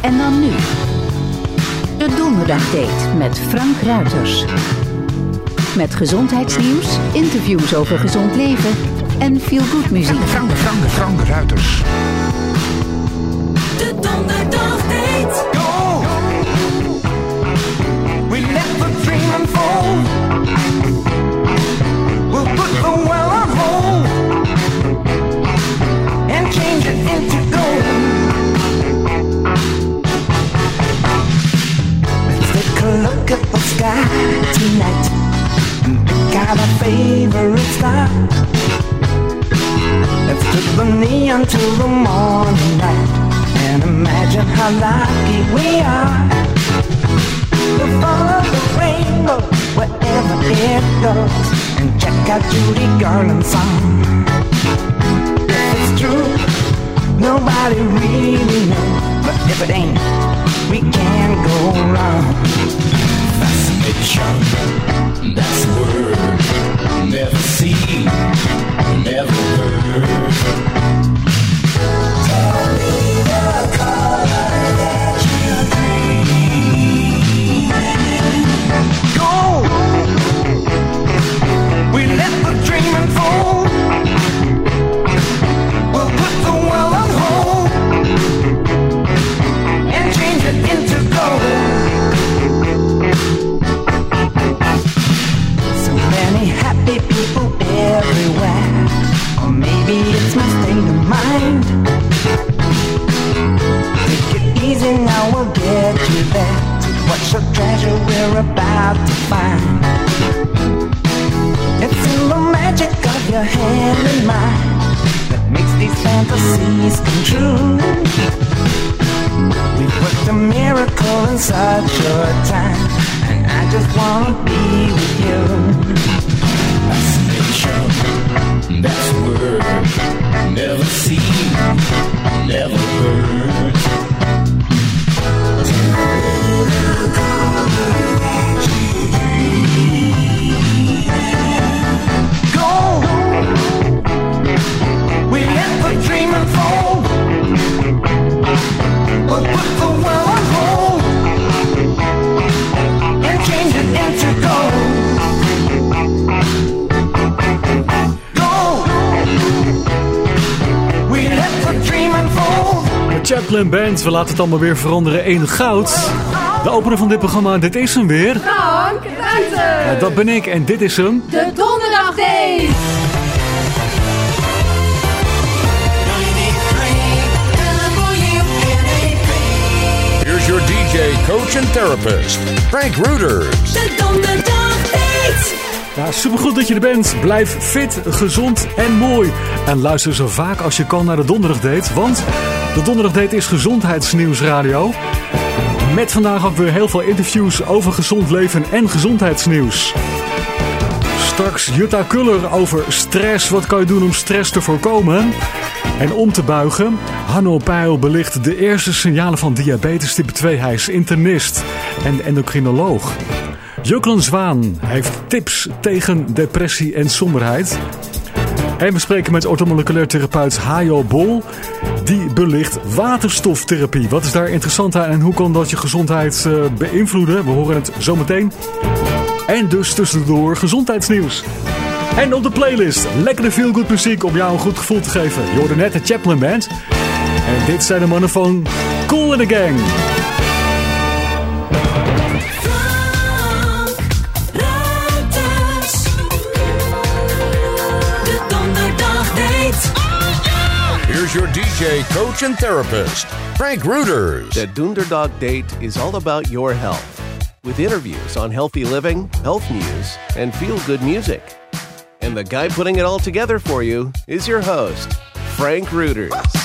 En dan nu. De Donderdagdate met Frank Ruiters. Met gezondheidsnieuws, interviews over gezond leven en feel-good muziek. Frank, Frank, Frank Ruiters. Tonight out our favorite star. Let's put the neon to the morning light and imagine how lucky we are. Follow the rainbow wherever it goes and check out Judy Garland's song. If it's true, nobody really knows, but if it ain't, we can't go wrong a. That's a word never seen. What's the treasure we're about to find? It's in the magic of your hand and mine that makes these fantasies come true. We put a miracle in such a time, and I just wanna be with you. Fascination, that's the word. Never seen, never heard. Chaplin Band, we laten het allemaal weer veranderen in goud. De opener van dit programma, dit is hem weer. Frank Ruiter. Ja, dat ben ik en dit is hem. De Donderdagdate. Here's DJ, coach and therapist, Frank Rooters. De Donderdagdate. Ja, supergoed dat je er bent. Blijf fit, gezond en mooi. En luister zo vaak als je kan naar de Donderdagdate. Want de Donderdagdate is gezondheidsnieuwsradio. Met vandaag ook weer heel veel interviews over gezond leven en gezondheidsnieuws. Straks Jutta Kuller over stress. Wat kan je doen om stress te voorkomen? En om te buigen, Hanno Peil belicht de eerste signalen van diabetes type 2. Hij is internist en endocrinoloog. Juklen Zwaan heeft tips tegen depressie en somberheid. En we spreken met orthomoleculair therapeut Hajo Bol. Die belicht waterstoftherapie. Wat is daar interessant aan en hoe kan dat je gezondheid eh, beïnvloeden? We horen het zometeen. En dus tussendoor gezondheidsnieuws. En op de playlist lekkere feel-good muziek om jou een goed gevoel te geven. Je hoorde net de Chaplin Band. En dit zijn de mannen van Cool in the Gang. Here's your DJ, coach and therapist, Frank Rooters. The Doonderdog Date is all about your health, with interviews on healthy living, health news, and feel good music. And the guy putting it all together for you is your host, Frank Rooters.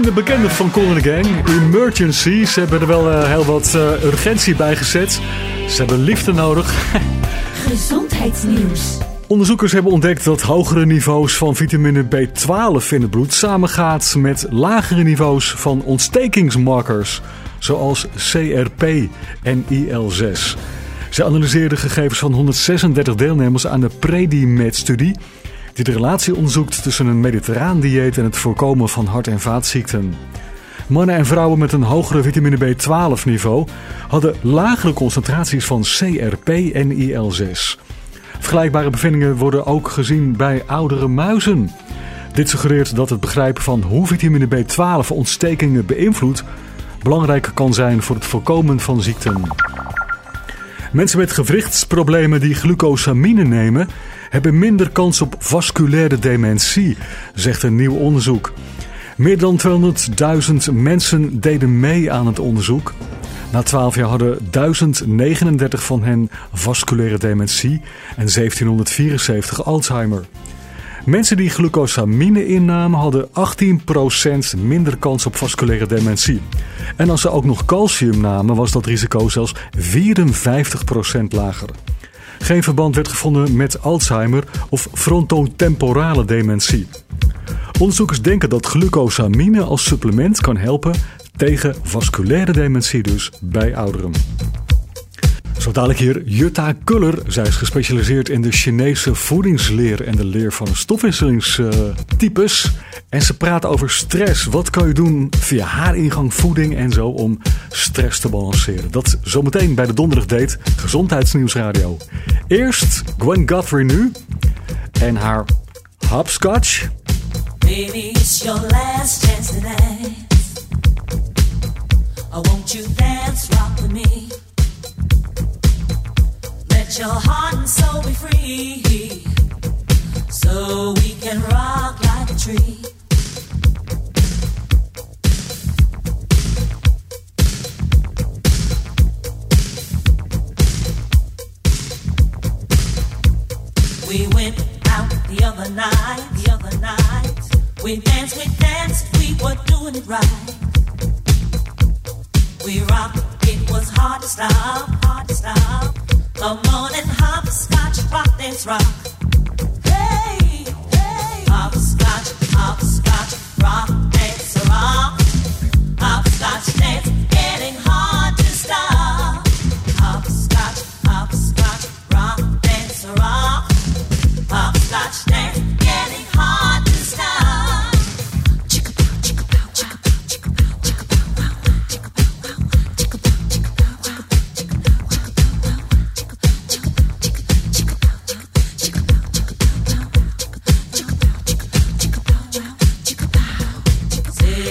Minder bekende van the Gang. Emergency. Ze hebben er wel eh, heel wat eh, urgentie bij gezet. Ze hebben liefde nodig. Gezondheidsnieuws. Onderzoekers hebben ontdekt dat hogere niveaus van vitamine B12 in het bloed samengaat met lagere niveaus van ontstekingsmarkers, zoals CRP en IL6. Ze analyseerden gegevens van 136 deelnemers aan de Predimed-studie, die de relatie onderzoekt tussen een mediterraan dieet en het voorkomen van hart- en vaatziekten. Mannen en vrouwen met een hogere vitamine B12 niveau hadden lagere concentraties van CRP en IL6. Vergelijkbare bevindingen worden ook gezien bij oudere muizen. Dit suggereert dat het begrijpen van hoe vitamine B12 ontstekingen beïnvloedt belangrijk kan zijn voor het voorkomen van ziekten. Mensen met gewrichtsproblemen die glucosamine nemen, hebben minder kans op vasculaire dementie, zegt een nieuw onderzoek. Meer dan 200.000 mensen deden mee aan het onderzoek. Na 12 jaar hadden 1039 van hen vasculaire dementie en 1774 Alzheimer. Mensen die glucosamine innamen hadden 18% minder kans op vasculaire dementie. En als ze ook nog calcium namen, was dat risico zelfs 54% lager. Geen verband werd gevonden met Alzheimer of frontotemporale dementie. Onderzoekers denken dat glucosamine als supplement kan helpen tegen vasculaire dementie dus bij ouderen. Zo dadelijk hier Jutta Kuller. Zij is gespecialiseerd in de Chinese voedingsleer en de leer van stofwisselingstypes. En ze praat over stress. Wat kan je doen via haar ingang voeding en zo om stress te balanceren? Dat zometeen bij de Donderdag Date Gezondheidsnieuwsradio. Eerst Gwen Guthrie nu en haar hopscotch. Baby, it's your last chance to dance. Oh, won't you dance, rock with me? Let your heart and soul be free, so we can rock like a tree. We went out the other night, the other night. We danced, we danced, we were doing it right. We rocked, it was hard to stop, hard to stop. On and hopscotch, rock, dance, rock. Hey, hey, hopscotch, hopscotch, rock, dance, rock. Hopscotch dance,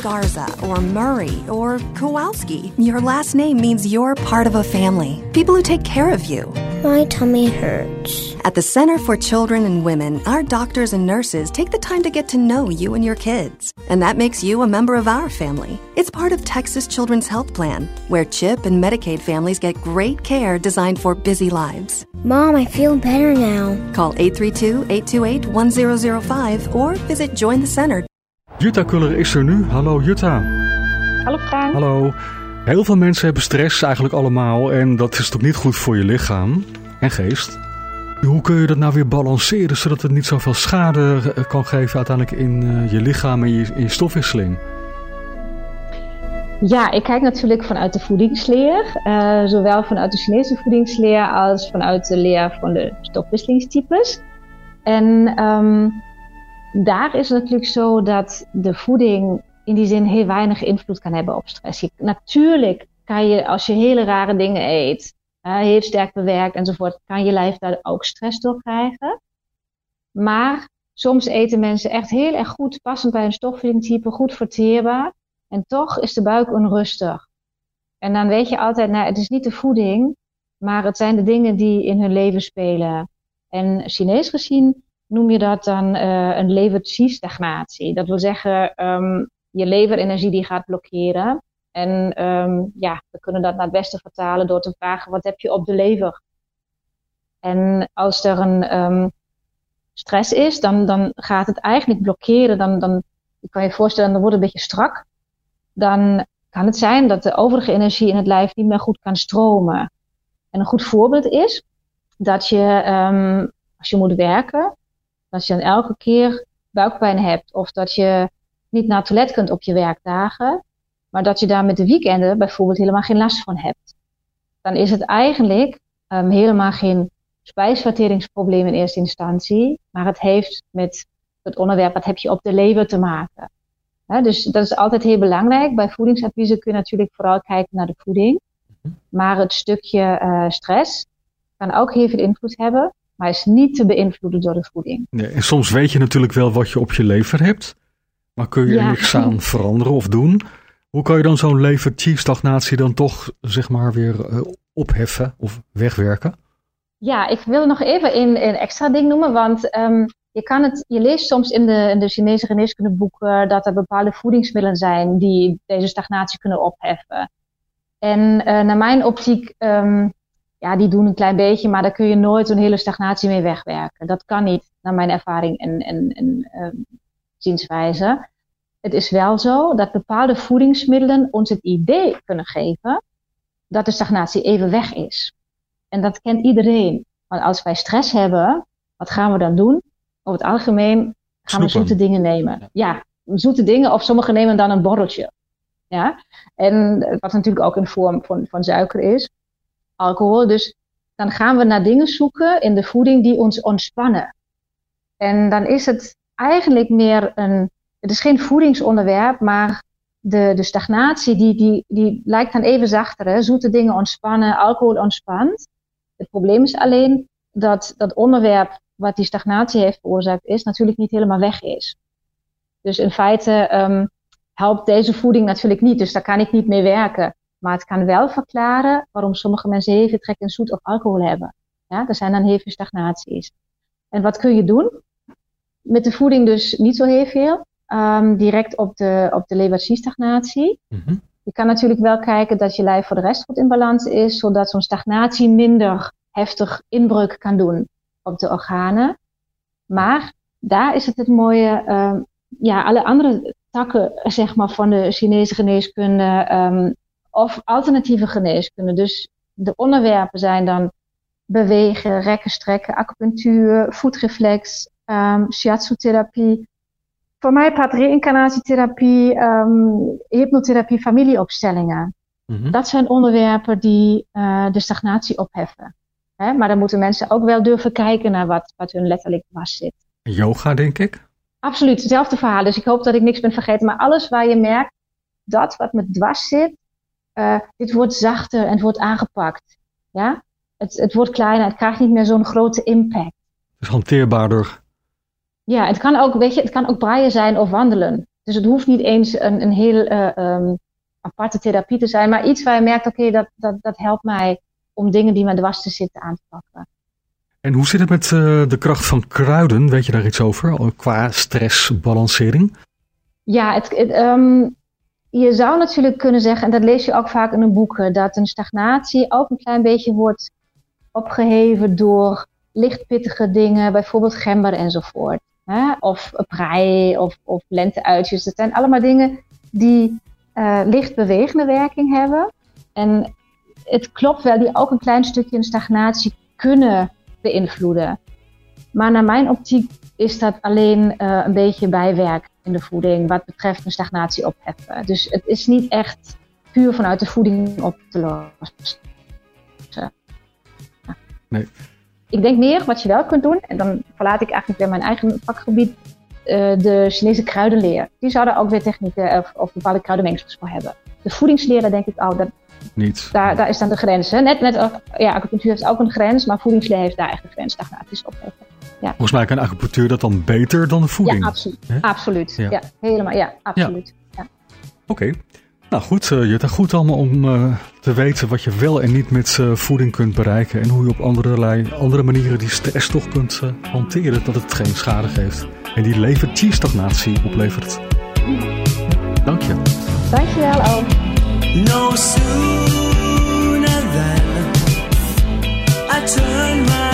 Sit or Murray or Kowalski. Your last name means you're part of a family. People who take care of you. My tummy hurts. At the Center for Children and Women, our doctors and nurses take the time to get to know you and your kids. And that makes you a member of our family. It's part of Texas Children's Health Plan, where CHIP and Medicaid families get great care designed for busy lives. Mom, I feel better now. Call 832 828 1005 or visit Join the Center. Jutta Kuller is er nu. Hallo Jutta. Hallo Frank. Hallo. Heel veel mensen hebben stress, eigenlijk allemaal. En dat is toch niet goed voor je lichaam en geest. Hoe kun je dat nou weer balanceren, zodat het niet zoveel schade eh, kan geven uiteindelijk in eh, je lichaam en je, in je stofwisseling? Ja, ik kijk natuurlijk vanuit de voedingsleer. eh, zowel vanuit de Chinese voedingsleer als vanuit de leer van de stofwisselingstypes. En ehm, daar is het natuurlijk zo dat de voeding in die zin heel weinig invloed kan hebben op stress. Natuurlijk kan je, als je hele rare dingen eet, heel sterk bewerkt enzovoort, kan je lijf daar ook stress door krijgen. Maar soms eten mensen echt heel erg goed, passend bij een stofwisselingstype, goed verteerbaar. En toch is de buik onrustig. En dan weet je altijd, nou, het is niet de voeding, maar het zijn de dingen die in hun leven spelen. En Chinees gezien noem je dat dan uh, een lever-qi-stagnatie. Dat wil zeggen, um, je leverenergie die gaat blokkeren. En um, ja, we kunnen dat naar het beste vertalen door te vragen, wat heb je op de lever? En als er een um, stress is, dan, dan gaat het eigenlijk blokkeren. Dan, dan kan je voorstellen, dan wordt het een beetje strak. Dan kan het zijn dat de overige energie in het lijf niet meer goed kan stromen. En een goed voorbeeld is dat je, als je moet werken, dat je dan elke keer buikpijn hebt. Of dat je niet naar het toilet kunt op je werkdagen. Maar dat je daar met de weekenden bijvoorbeeld helemaal geen last van hebt. Dan is het eigenlijk um, helemaal geen spijsverteringsprobleem in eerste instantie. Maar het heeft met het onderwerp, wat heb je op de lever te maken. He, dus dat is altijd heel belangrijk. Bij voedingsadviezen kun je natuurlijk vooral kijken naar de voeding. Maar het stukje uh, stress kan ook heel veel invloed hebben. Maar is niet te beïnvloeden door de voeding. Nee, en soms weet je natuurlijk wel wat je op je lever hebt. Maar kun je ja. er niks aan veranderen of doen? Hoe kan je dan zo'n lever-stagnatie dan toch zeg maar weer uh, opheffen of wegwerken? Ja, ik wil nog even een, een extra ding noemen. Want um, je, kan het, je leest soms in de, in de Chinese geneeskundeboeken dat er bepaalde voedingsmiddelen zijn die deze stagnatie kunnen opheffen. En uh, naar mijn optiek, um, ja, die doen een klein beetje, maar daar kun je nooit een hele stagnatie mee wegwerken. Dat kan niet, naar mijn ervaring en, en, en um, zienswijze. Het is wel zo dat bepaalde voedingsmiddelen ons het idee kunnen geven dat de stagnatie even weg is. En dat kent iedereen. Want als wij stress hebben, wat gaan we dan doen? Over het algemeen gaan Snoepen. we zoete dingen nemen. Ja, zoete dingen of sommigen nemen dan een borreltje. Ja, en wat natuurlijk ook een vorm van, van suiker is, alcohol. Dus dan gaan we naar dingen zoeken in de voeding die ons ontspannen. En dan is het eigenlijk meer een, het is geen voedingsonderwerp, maar de, de stagnatie die, die, die lijkt dan even zachter. Hè? Zoete dingen ontspannen, alcohol ontspant. Het probleem is alleen dat dat onderwerp wat die stagnatie heeft veroorzaakt is, natuurlijk niet helemaal weg is. Dus in feite um, helpt deze voeding natuurlijk niet, dus daar kan ik niet mee werken. Maar het kan wel verklaren waarom sommige mensen heel veel trek in zoet of alcohol hebben. Ja, er zijn dan heel veel stagnaties. En wat kun je doen? Met de voeding dus niet zo heel veel. Um, direct op de, op de lever-stagnatie. Mm-hmm. Je kan natuurlijk wel kijken dat je lijf voor de rest goed in balans is, zodat zo'n stagnatie minder heftig inbreuk kan doen op de organen. Maar daar is het het mooie, um, ja, alle andere takken zeg maar, van de Chinese geneeskunde um, of alternatieve geneeskunde. Dus de onderwerpen zijn dan bewegen, rekken, strekken, acupunctuur, voetreflex, um, shiatsu-therapie. Voor mij pad reïncarnatietherapie, um, hypnotherapie, familieopstellingen. Mm-hmm. Dat zijn onderwerpen die uh, de stagnatie opheffen. Hè? Maar dan moeten mensen ook wel durven kijken naar wat, wat hun letterlijk was zit. Yoga, denk ik? Absoluut, hetzelfde verhaal. Dus ik hoop dat ik niks ben vergeten. Maar alles waar je merkt dat wat met dwars zit, uh, dit wordt zachter en het wordt aangepakt. Ja? Het, het wordt kleiner, het krijgt niet meer zo'n grote impact. Het is hanteerbaarder. Ja, het kan ook, weet je, het kan ook braaien zijn of wandelen. Dus het hoeft niet eens een, een heel eh, ehm, aparte therapie te zijn, maar iets waar je merkt, oké, dat, dat, dat helpt mij om dingen die me dwars te zitten aan te pakken. En hoe zit het met eh, de kracht van kruiden? Weet je daar iets over? Qua stressbalancering? Ja, het, het, ehm, je zou natuurlijk kunnen zeggen, en dat lees je ook vaak in een boeken, dat een stagnatie ook een klein beetje wordt opgeheven door lichtpittige dingen, bijvoorbeeld gember enzovoort. Hè? Of prei of, of lenteuitjes. Dat zijn allemaal dingen die eh, licht bewegende werking hebben. En het klopt wel, die ook een klein stukje een stagnatie kunnen beïnvloeden. Maar naar mijn optiek is dat alleen eh, een beetje bijwerk in de voeding wat betreft een stagnatie opheffen. Dus het is niet echt puur vanuit de voeding op te lossen. Nee. Ik denk meer wat je wel kunt doen, en dan verlaat ik eigenlijk weer mijn eigen vakgebied, eh, de Chinese kruidenleer. Die zouden ook weer technieken of, of bepaalde kruidenmengsels voor hebben. De voedingsleren denk ik, oh, dat, Niet. daar, daar is dan de grens. Hè? Net, net, ja, acupunctuur heeft ook een grens, maar voedingsleer heeft daar echt een grens. Stagnaties opheffen. Ja. Volgens mij kan acupunctuur dat dan beter dan de voeding. Ja, absoluut. Ja. Ja. helemaal. Ja, absoluut. Ja. Oké. Nou goed, uh, Jutta, goed allemaal om uh, te weten wat je wel en niet met uh, voeding kunt bereiken. En hoe je op allerlei andere manieren die stress toch kunt uh, hanteren, dat het geen schade geeft. En die levertierstagnatie oplevert. Dank je. Dankjewel ook. No sooner than I turn my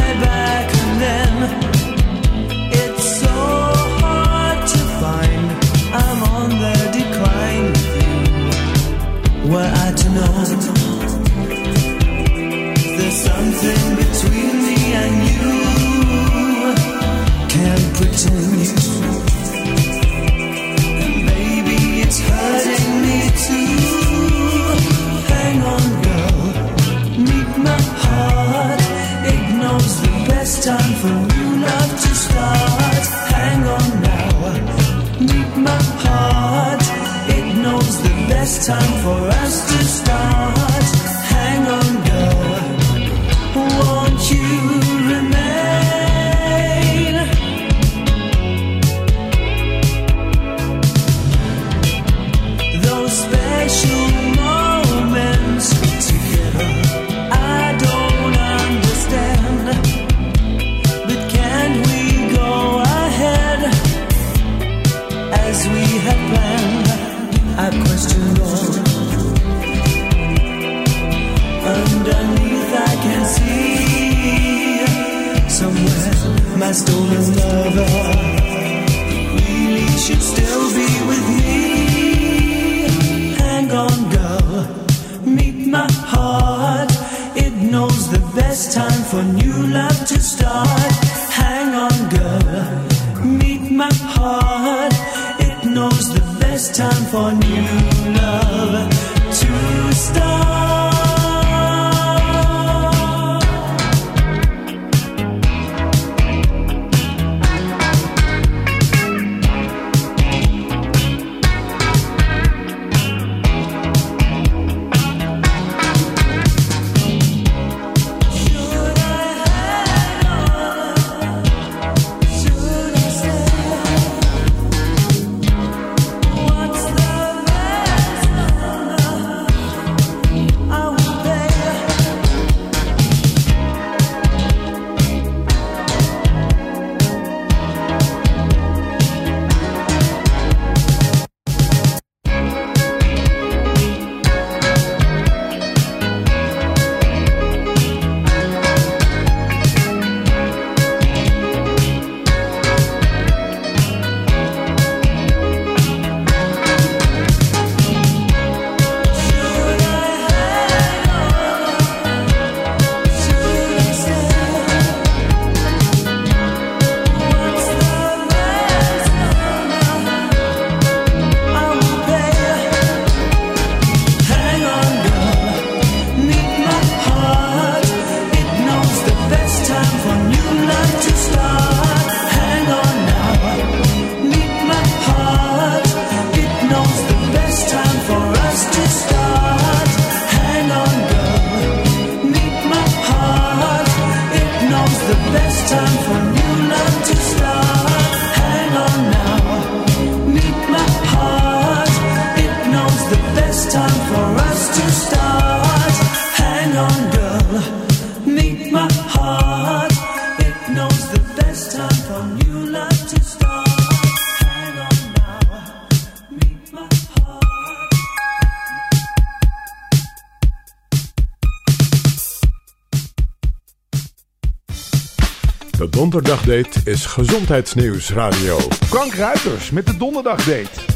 De donderdagdate is gezondheidsnieuws radio. Frank Ruiters met de donderdagdate.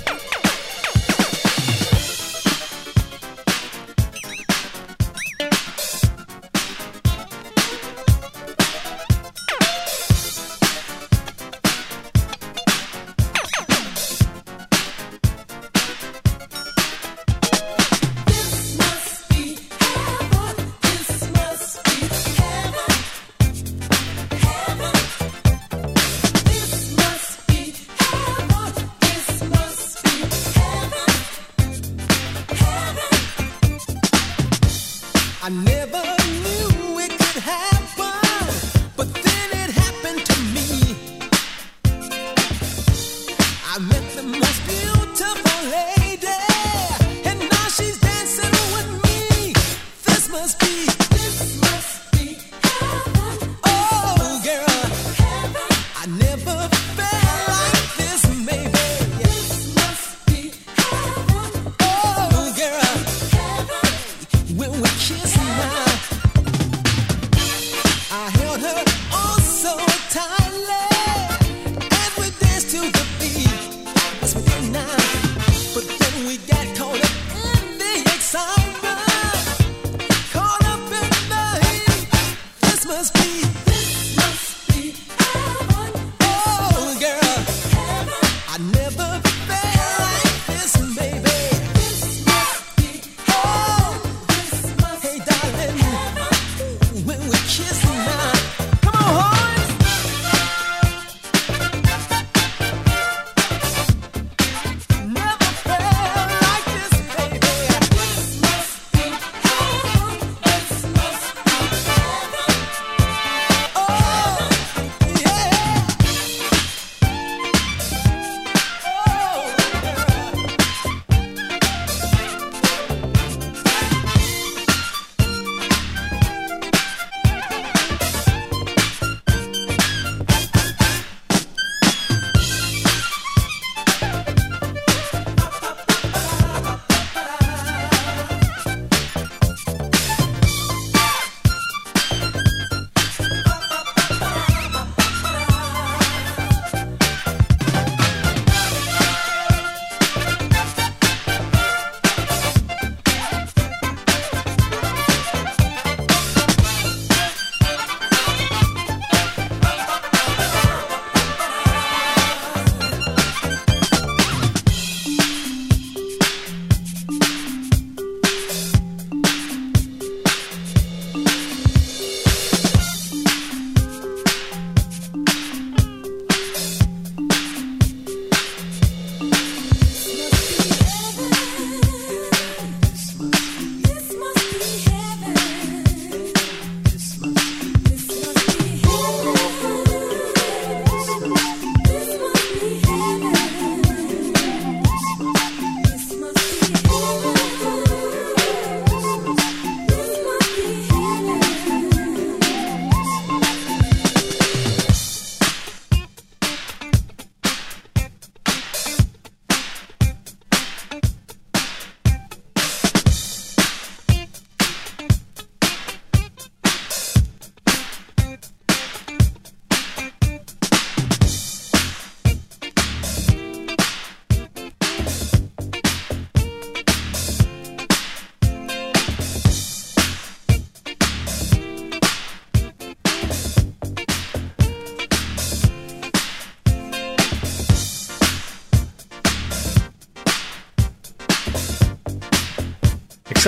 This must be,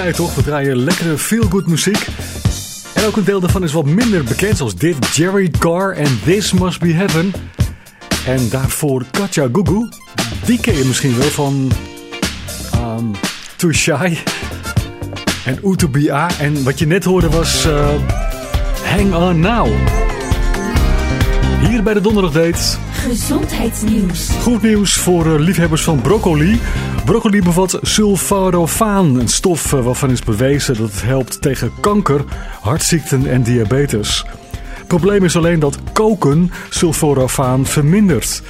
zei toch, we draaien lekkere feel-good muziek. En ook een deel daarvan is wat minder bekend, zoals dit Jerry Carr en This Must Be Heaven. En daarvoor Katja Gugu. Die ken je misschien wel van um, Too Shy en Utopia. En wat je net hoorde was uh, Hang On Now. Hier bij de Donderdag Date. Gezondheidsnieuws. Goed nieuws voor eh, liefhebbers van broccoli. Broccoli bevat sulforafaan, een stof eh, waarvan is bewezen dat het helpt tegen kanker, hartziekten en diabetes. Het probleem is alleen dat koken sulforafaan vermindert.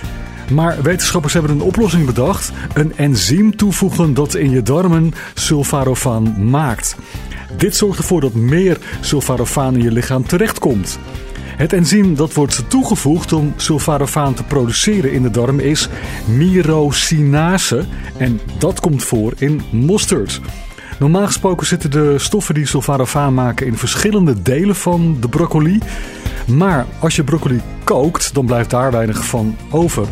Maar wetenschappers hebben een oplossing bedacht: een enzym toevoegen dat in je darmen sulforafaan maakt. Dit zorgt ervoor dat meer sulforafaan in je lichaam terechtkomt. Het enzym dat wordt toegevoegd om sulforafaan te produceren in de darm is myrosinase en dat komt voor in mosterd. Normaal gesproken zitten de stoffen die sulforafaan maken in verschillende delen van de broccoli. Maar als je broccoli kookt, dan blijft daar weinig van over.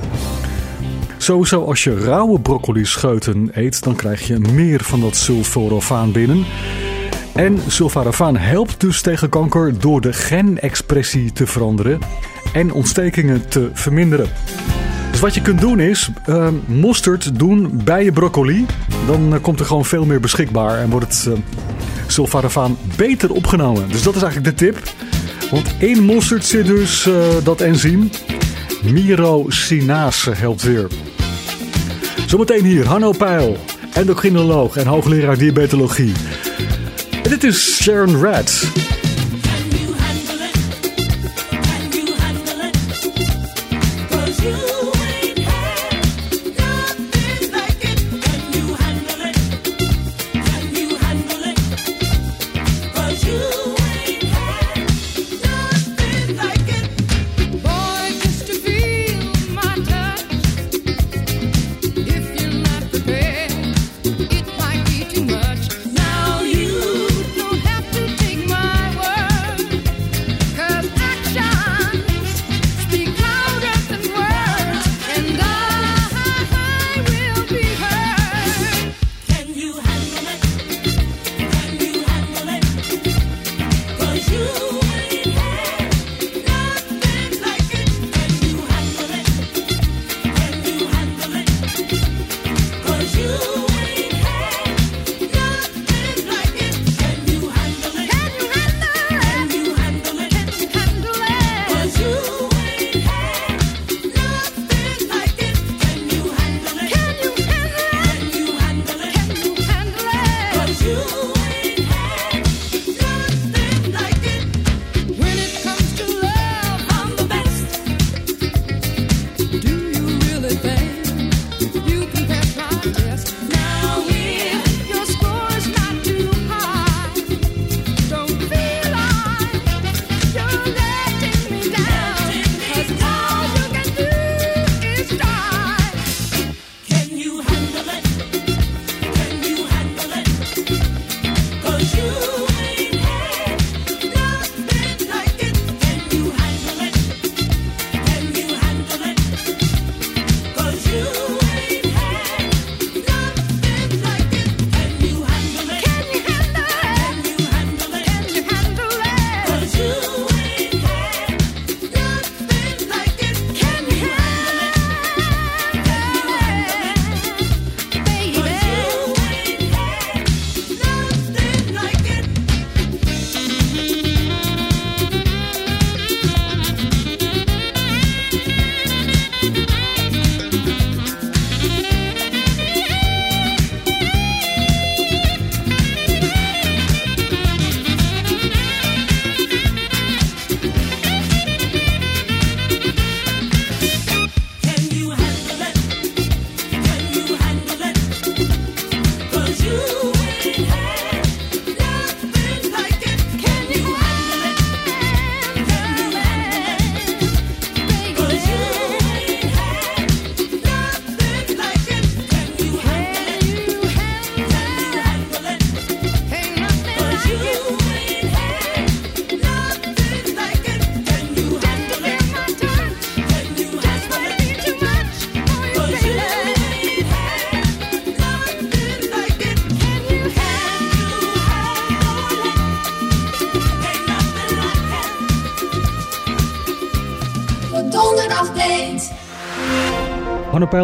Sowieso als je rauwe broccoli scheuten eet, dan krijg je meer van dat sulforafaan binnen. En sulforafaan helpt dus tegen kanker door de genexpressie te veranderen en ontstekingen te verminderen. Dus wat je kunt doen is uh, mosterd doen bij je broccoli. Dan uh, komt er gewoon veel meer beschikbaar en wordt het uh, beter opgenomen. Dus dat is eigenlijk de tip. Want in mosterd zit dus dat enzym. Myrosinase helpt weer. Zometeen hier Hanno Peil, endocrinoloog en hoogleraar diabetologie. En dit is Sharon Red.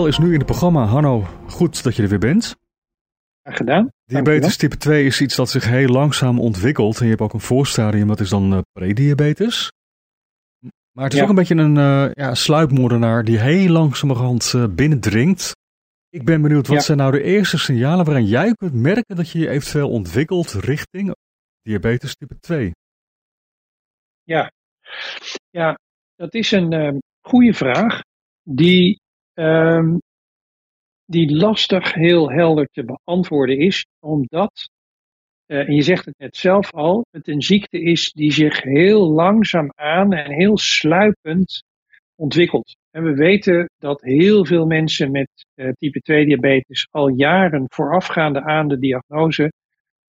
Is nu in het programma. Hanno, goed dat je er weer bent. Gedaan. Diabetes type 2 is iets dat zich heel langzaam ontwikkelt. En je hebt ook een voorstadium, dat is dan uh, prediabetes. Maar het is Ja. ook een beetje een eh, ja, sluipmoordenaar die heel langzamerhand eh, binnendringt. Ik ben benieuwd, wat Ja. zijn nou de eerste signalen waarin jij kunt merken dat je je eventueel ontwikkelt richting diabetes type 2? Ja, ja dat is een ehm, goede vraag die, ehm, die lastig heel helder te beantwoorden is, omdat, eh, en je zegt het net zelf al, het een ziekte is die zich heel langzaam aan en heel sluipend ontwikkelt. En we weten dat heel veel mensen met eh, type 2 diabetes al jaren voorafgaande aan de diagnose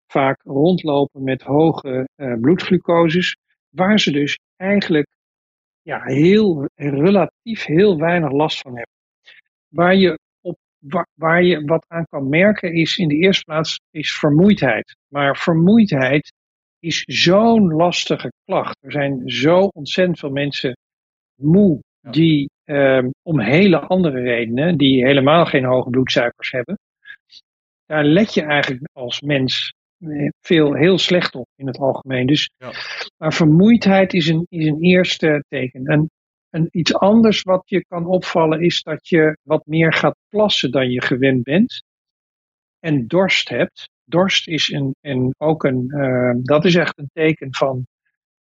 vaak rondlopen met hoge eh, bloedglucoses, waar ze dus eigenlijk ja, heel relatief heel weinig last van hebben. Waar je, op, waar, je wat aan kan merken is in de eerste plaats is vermoeidheid. Maar vermoeidheid is zo'n lastige klacht. Er zijn zo ontzettend veel mensen moe die ehm, om hele andere redenen, die helemaal geen hoge bloedsuikers hebben, daar let je eigenlijk als mens eh, veel heel slecht op in het algemeen. Dus, Maar vermoeidheid is een, is een eerste teken. En, en iets anders wat je kan opvallen is dat je wat meer gaat plassen dan je gewend bent. En dorst hebt. Dorst is een, en ook een, eh, dat is echt een teken van,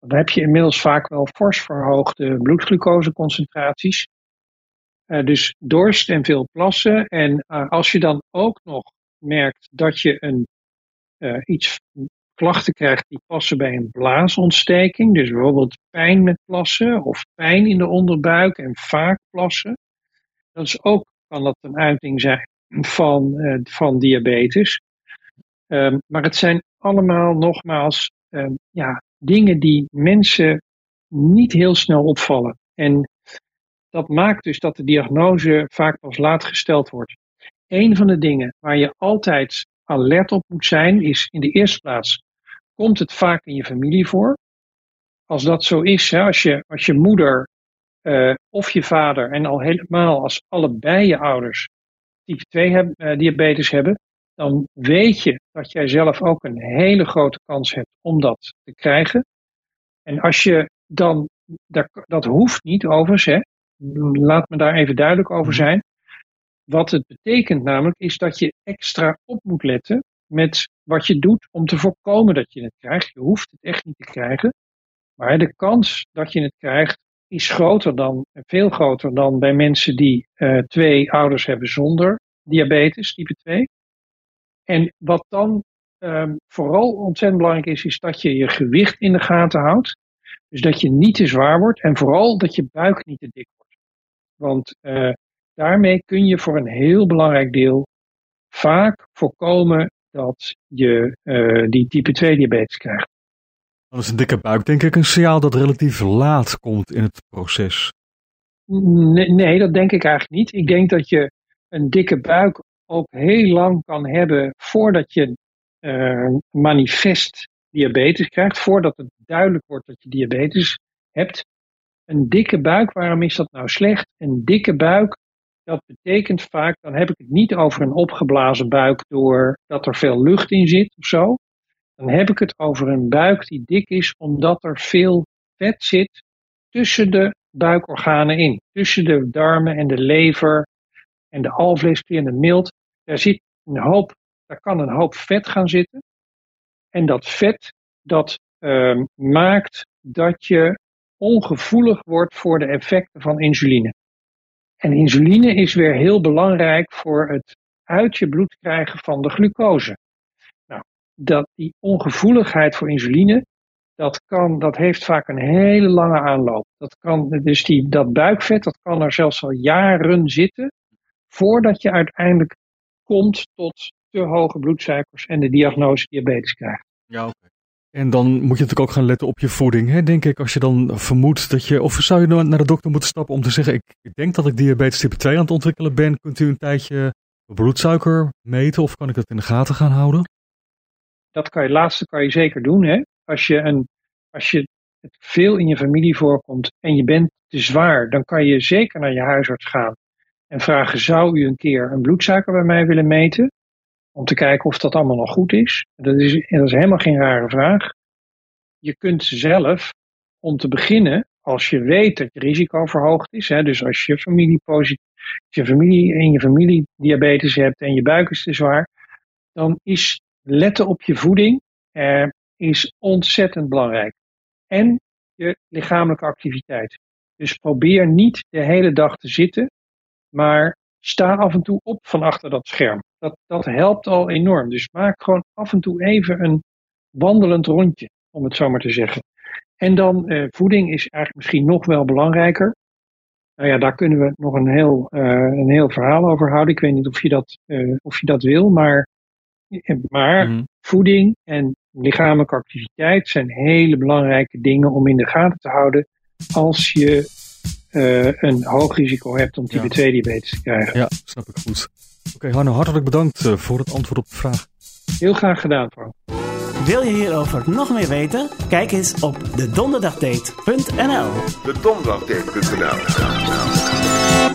dan heb je inmiddels vaak wel fors verhoogde bloedglucoseconcentraties. Eh, dus dorst en veel plassen. En eh, als je dan ook nog merkt dat je een, iets klachten krijgt die passen bij een blaasontsteking. Dus bijvoorbeeld pijn met plassen of pijn in de onderbuik en vaak plassen. Dat is ook, kan dat een uiting zijn van, eh, van diabetes. Ehm, maar het zijn allemaal nogmaals ehm, ja, dingen die mensen niet heel snel opvallen. En dat maakt dus dat de diagnose vaak pas laat gesteld wordt. Een van de dingen waar je altijd alert op moet zijn, is in de eerste plaats, komt het vaak in je familie voor? Als dat zo is, hè, als, je, als je moeder eh, of je vader en al helemaal als allebei je ouders type 2 heb, eh, diabetes hebben, dan weet je dat jij zelf ook een hele grote kans hebt om dat te krijgen. En als je dan, dat, dat hoeft niet overigens, hè, laat me daar even duidelijk over zijn. Wat het betekent namelijk is dat je extra op moet letten met wat je doet om te voorkomen dat je het krijgt. Je hoeft het echt niet te krijgen. Maar de kans dat je het krijgt is groter dan, veel groter dan bij mensen die eh, twee ouders hebben zonder diabetes type 2. En wat dan ehm, vooral ontzettend belangrijk is, is dat je je gewicht in de gaten houdt. Dus dat je niet te zwaar wordt en vooral dat je buik niet te dik wordt. Want eh, daarmee kun je voor een heel belangrijk deel vaak voorkomen dat je eh, die type 2 diabetes krijgt. Dan is een dikke buik denk ik een signaal dat relatief laat komt in het proces. Nee, nee, dat denk ik eigenlijk niet. Ik denk dat je een dikke buik ook heel lang kan hebben voordat je eh, manifest diabetes krijgt, voordat het duidelijk wordt dat je diabetes hebt. Een dikke buik, waarom is dat nou slecht? Een dikke buik, dat betekent vaak, dan heb ik het niet over een opgeblazen buik doordat er veel lucht in zit of zo. Dan heb ik het over een buik die dik is omdat er veel vet zit tussen de buikorganen in. Tussen de darmen en de lever en de alvleesklier en de milt. Daar zit een hoop, daar kan een hoop vet gaan zitten. En dat vet, dat uh, maakt dat je ongevoelig wordt voor de effecten van insuline. En insuline is weer heel belangrijk voor het uit je bloed krijgen van de glucose. Nou, dat die ongevoeligheid voor insuline, dat, kan, dat heeft vaak een hele lange aanloop. Dat kan, dus die, dat buikvet, dat kan er zelfs al jaren zitten, voordat je uiteindelijk komt tot te hoge bloedsuikers en de diagnose diabetes krijgt. Ja, oké. En dan moet je natuurlijk ook gaan letten op je voeding, hè? denk ik. Als je dan vermoedt dat je, of zou je nou naar de dokter moeten stappen om te zeggen, ik, denk dat ik diabetes type 2 aan het ontwikkelen ben. Kunt u een tijdje bloedsuiker meten of kan ik dat in de gaten gaan houden? Dat kan je, laatste kan je zeker doen. Hè? Als, je een, als je het veel in je familie voorkomt en je bent te zwaar, dan kan je zeker naar je huisarts gaan en vragen, zou u een keer een bloedsuiker bij mij willen meten? Om te kijken of dat allemaal nog goed is. Dat is, is helemaal geen rare vraag. Je kunt zelf, om te beginnen, als je weet dat je risico verhoogd is, hè, dus als je familie posit- als je familie in je familie diabetes hebt en je buik is te zwaar, dan is letten op je voeding eh, is ontzettend belangrijk. En je lichamelijke activiteit. Dus probeer niet de hele dag te zitten, maar sta af en toe op van achter dat scherm. Dat, dat helpt al enorm. Dus maak gewoon af en toe even een wandelend rondje, om het zo maar te zeggen. En dan eh, voeding is eigenlijk misschien nog wel belangrijker. Nou ja, daar kunnen we nog een heel, eh, een heel verhaal over houden. Ik weet niet of je dat, eh, of je dat wil, maar, eh, maar voeding en lichamelijke activiteit zijn hele belangrijke dingen om in de gaten te houden als je een hoog risico hebt om type 2 diabetes te krijgen. Ja, snap ik goed. Oké, Hanno, hartelijk bedankt eh, voor het antwoord op de vraag. Heel graag gedaan, Frank. Wil je hierover nog meer weten? Kijk eens op De donderdagdate.nl iets uh,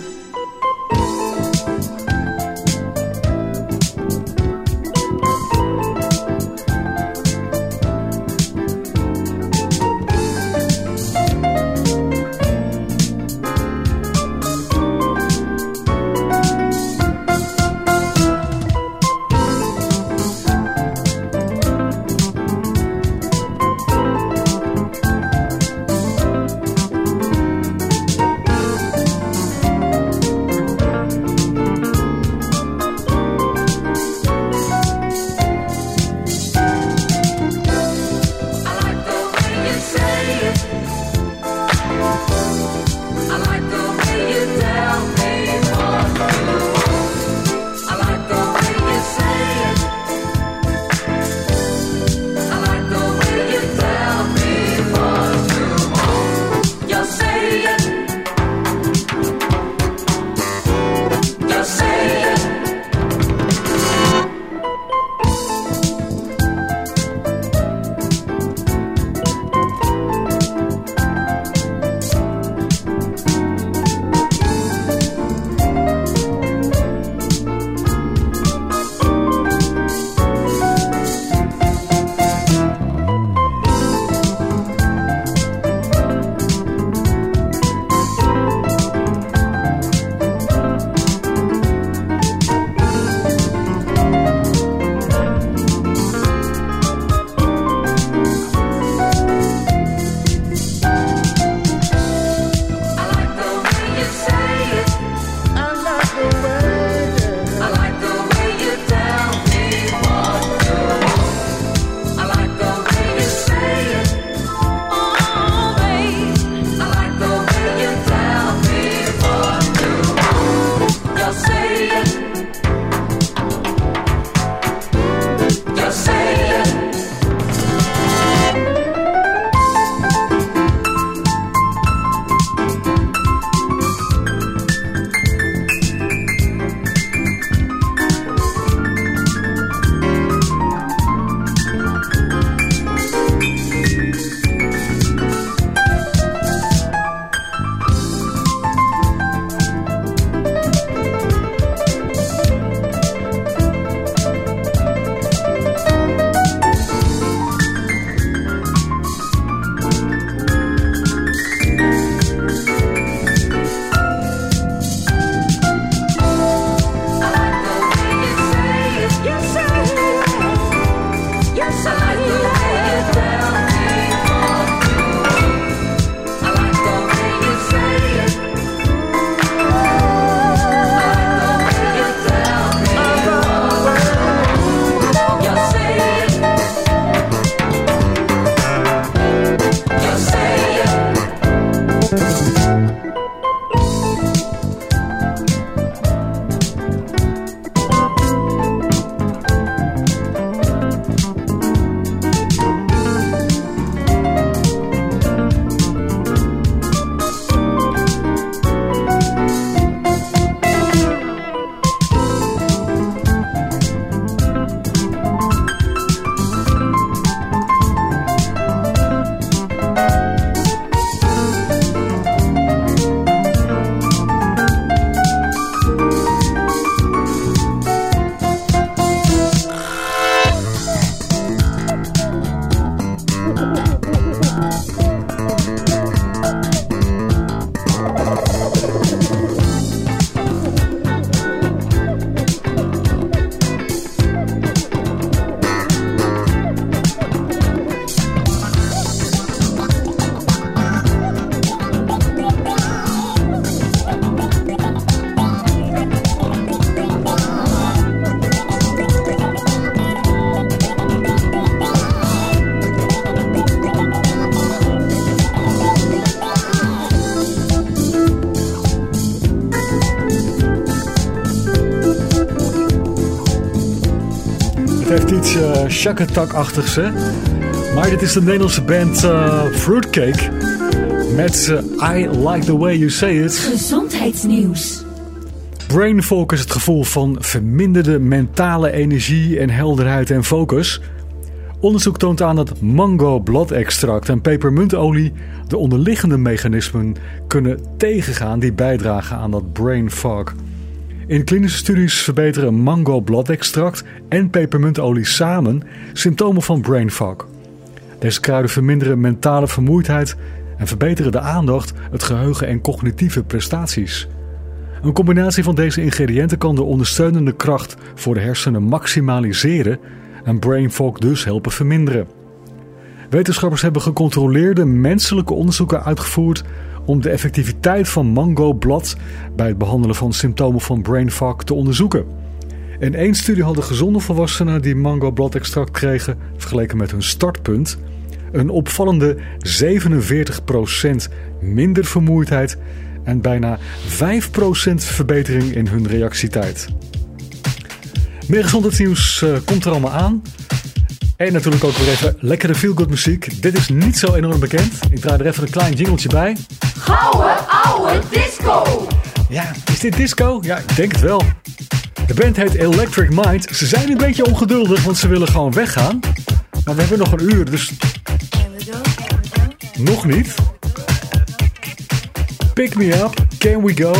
shakatak-achtigs, hè? Maar dit is de Nederlandse band uh, Fruitcake met uh, I Like The Way You Say It. Gezondheidsnieuws. Brain fog is het gevoel van verminderde mentale energie en helderheid en focus. Onderzoek toont aan dat mango bladextract en pepermuntolie de onderliggende mechanismen kunnen tegengaan die bijdragen aan dat brain fog. In klinische studies verbeteren mango bladextract en pepermuntolie samen symptomen van brain fog. Deze kruiden verminderen mentale vermoeidheid en verbeteren de aandacht, het geheugen en cognitieve prestaties. Een combinatie van deze ingrediënten kan de ondersteunende kracht voor de hersenen maximaliseren en brain fog dus helpen verminderen. Wetenschappers hebben gecontroleerde menselijke onderzoeken uitgevoerd om de effectiviteit van mango-blad bij het behandelen van symptomen van brain fog te onderzoeken. In één studie hadden gezonde volwassenen die mango-bladextract kregen, vergeleken met hun startpunt, een opvallende 47% minder vermoeidheid en bijna 5% verbetering in hun reactietijd. Meer gezondheidsnieuws uh, komt er allemaal aan. En natuurlijk ook weer even lekkere feel-good muziek. Dit is niet zo enorm bekend. Ik draai er even een klein jingeltje bij. Gouden oude disco! Ja, is dit disco? Ja, ik denk het wel. De band heet Electric Mind. Ze zijn een beetje ongeduldig, want ze willen gewoon weggaan. Maar we hebben nog een uur, dus... Nog niet. Pick me up, can we go?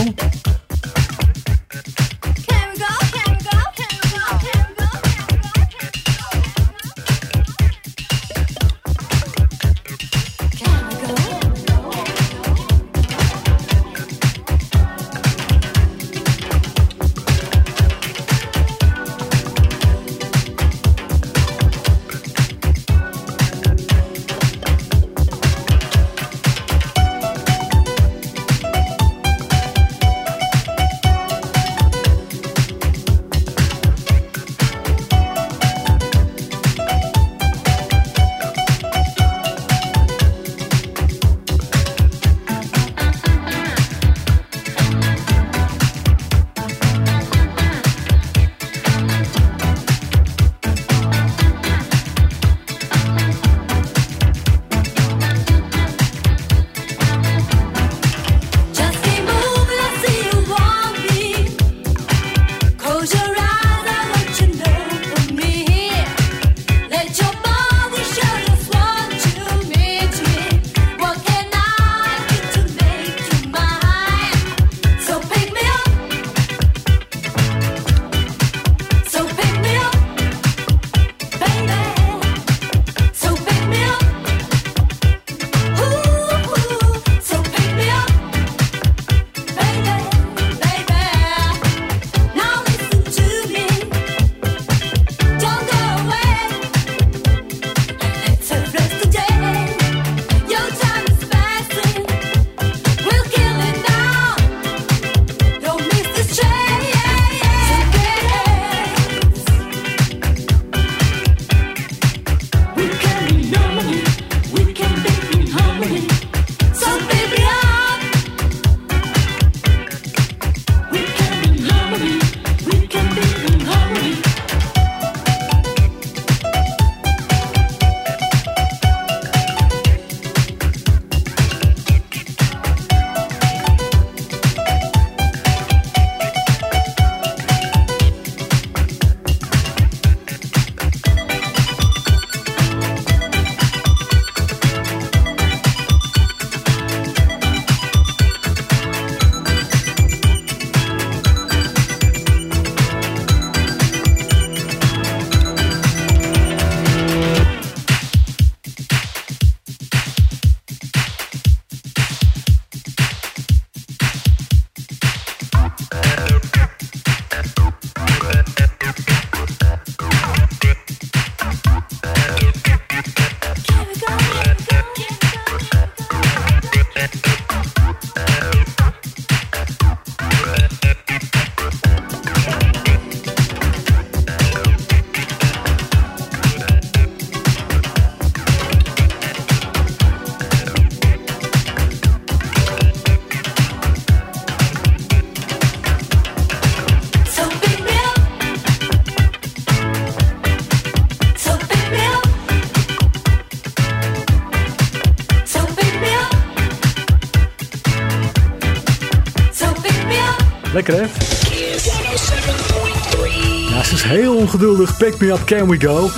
Ja, ze is heel ongeduldig. Pick me up, can we go?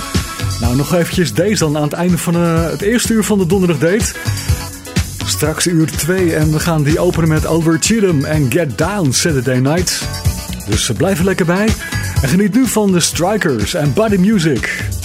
Nou, nog eventjes deze dan aan het einde van eh, het eerste uur van de donderdag date. Straks uur 2 en we gaan die openen met Over Cheatham en Get Down Saturday Night. Dus eh, blijf er lekker bij. En geniet nu van de Strikers en Body Music.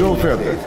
Donderdagdate gaat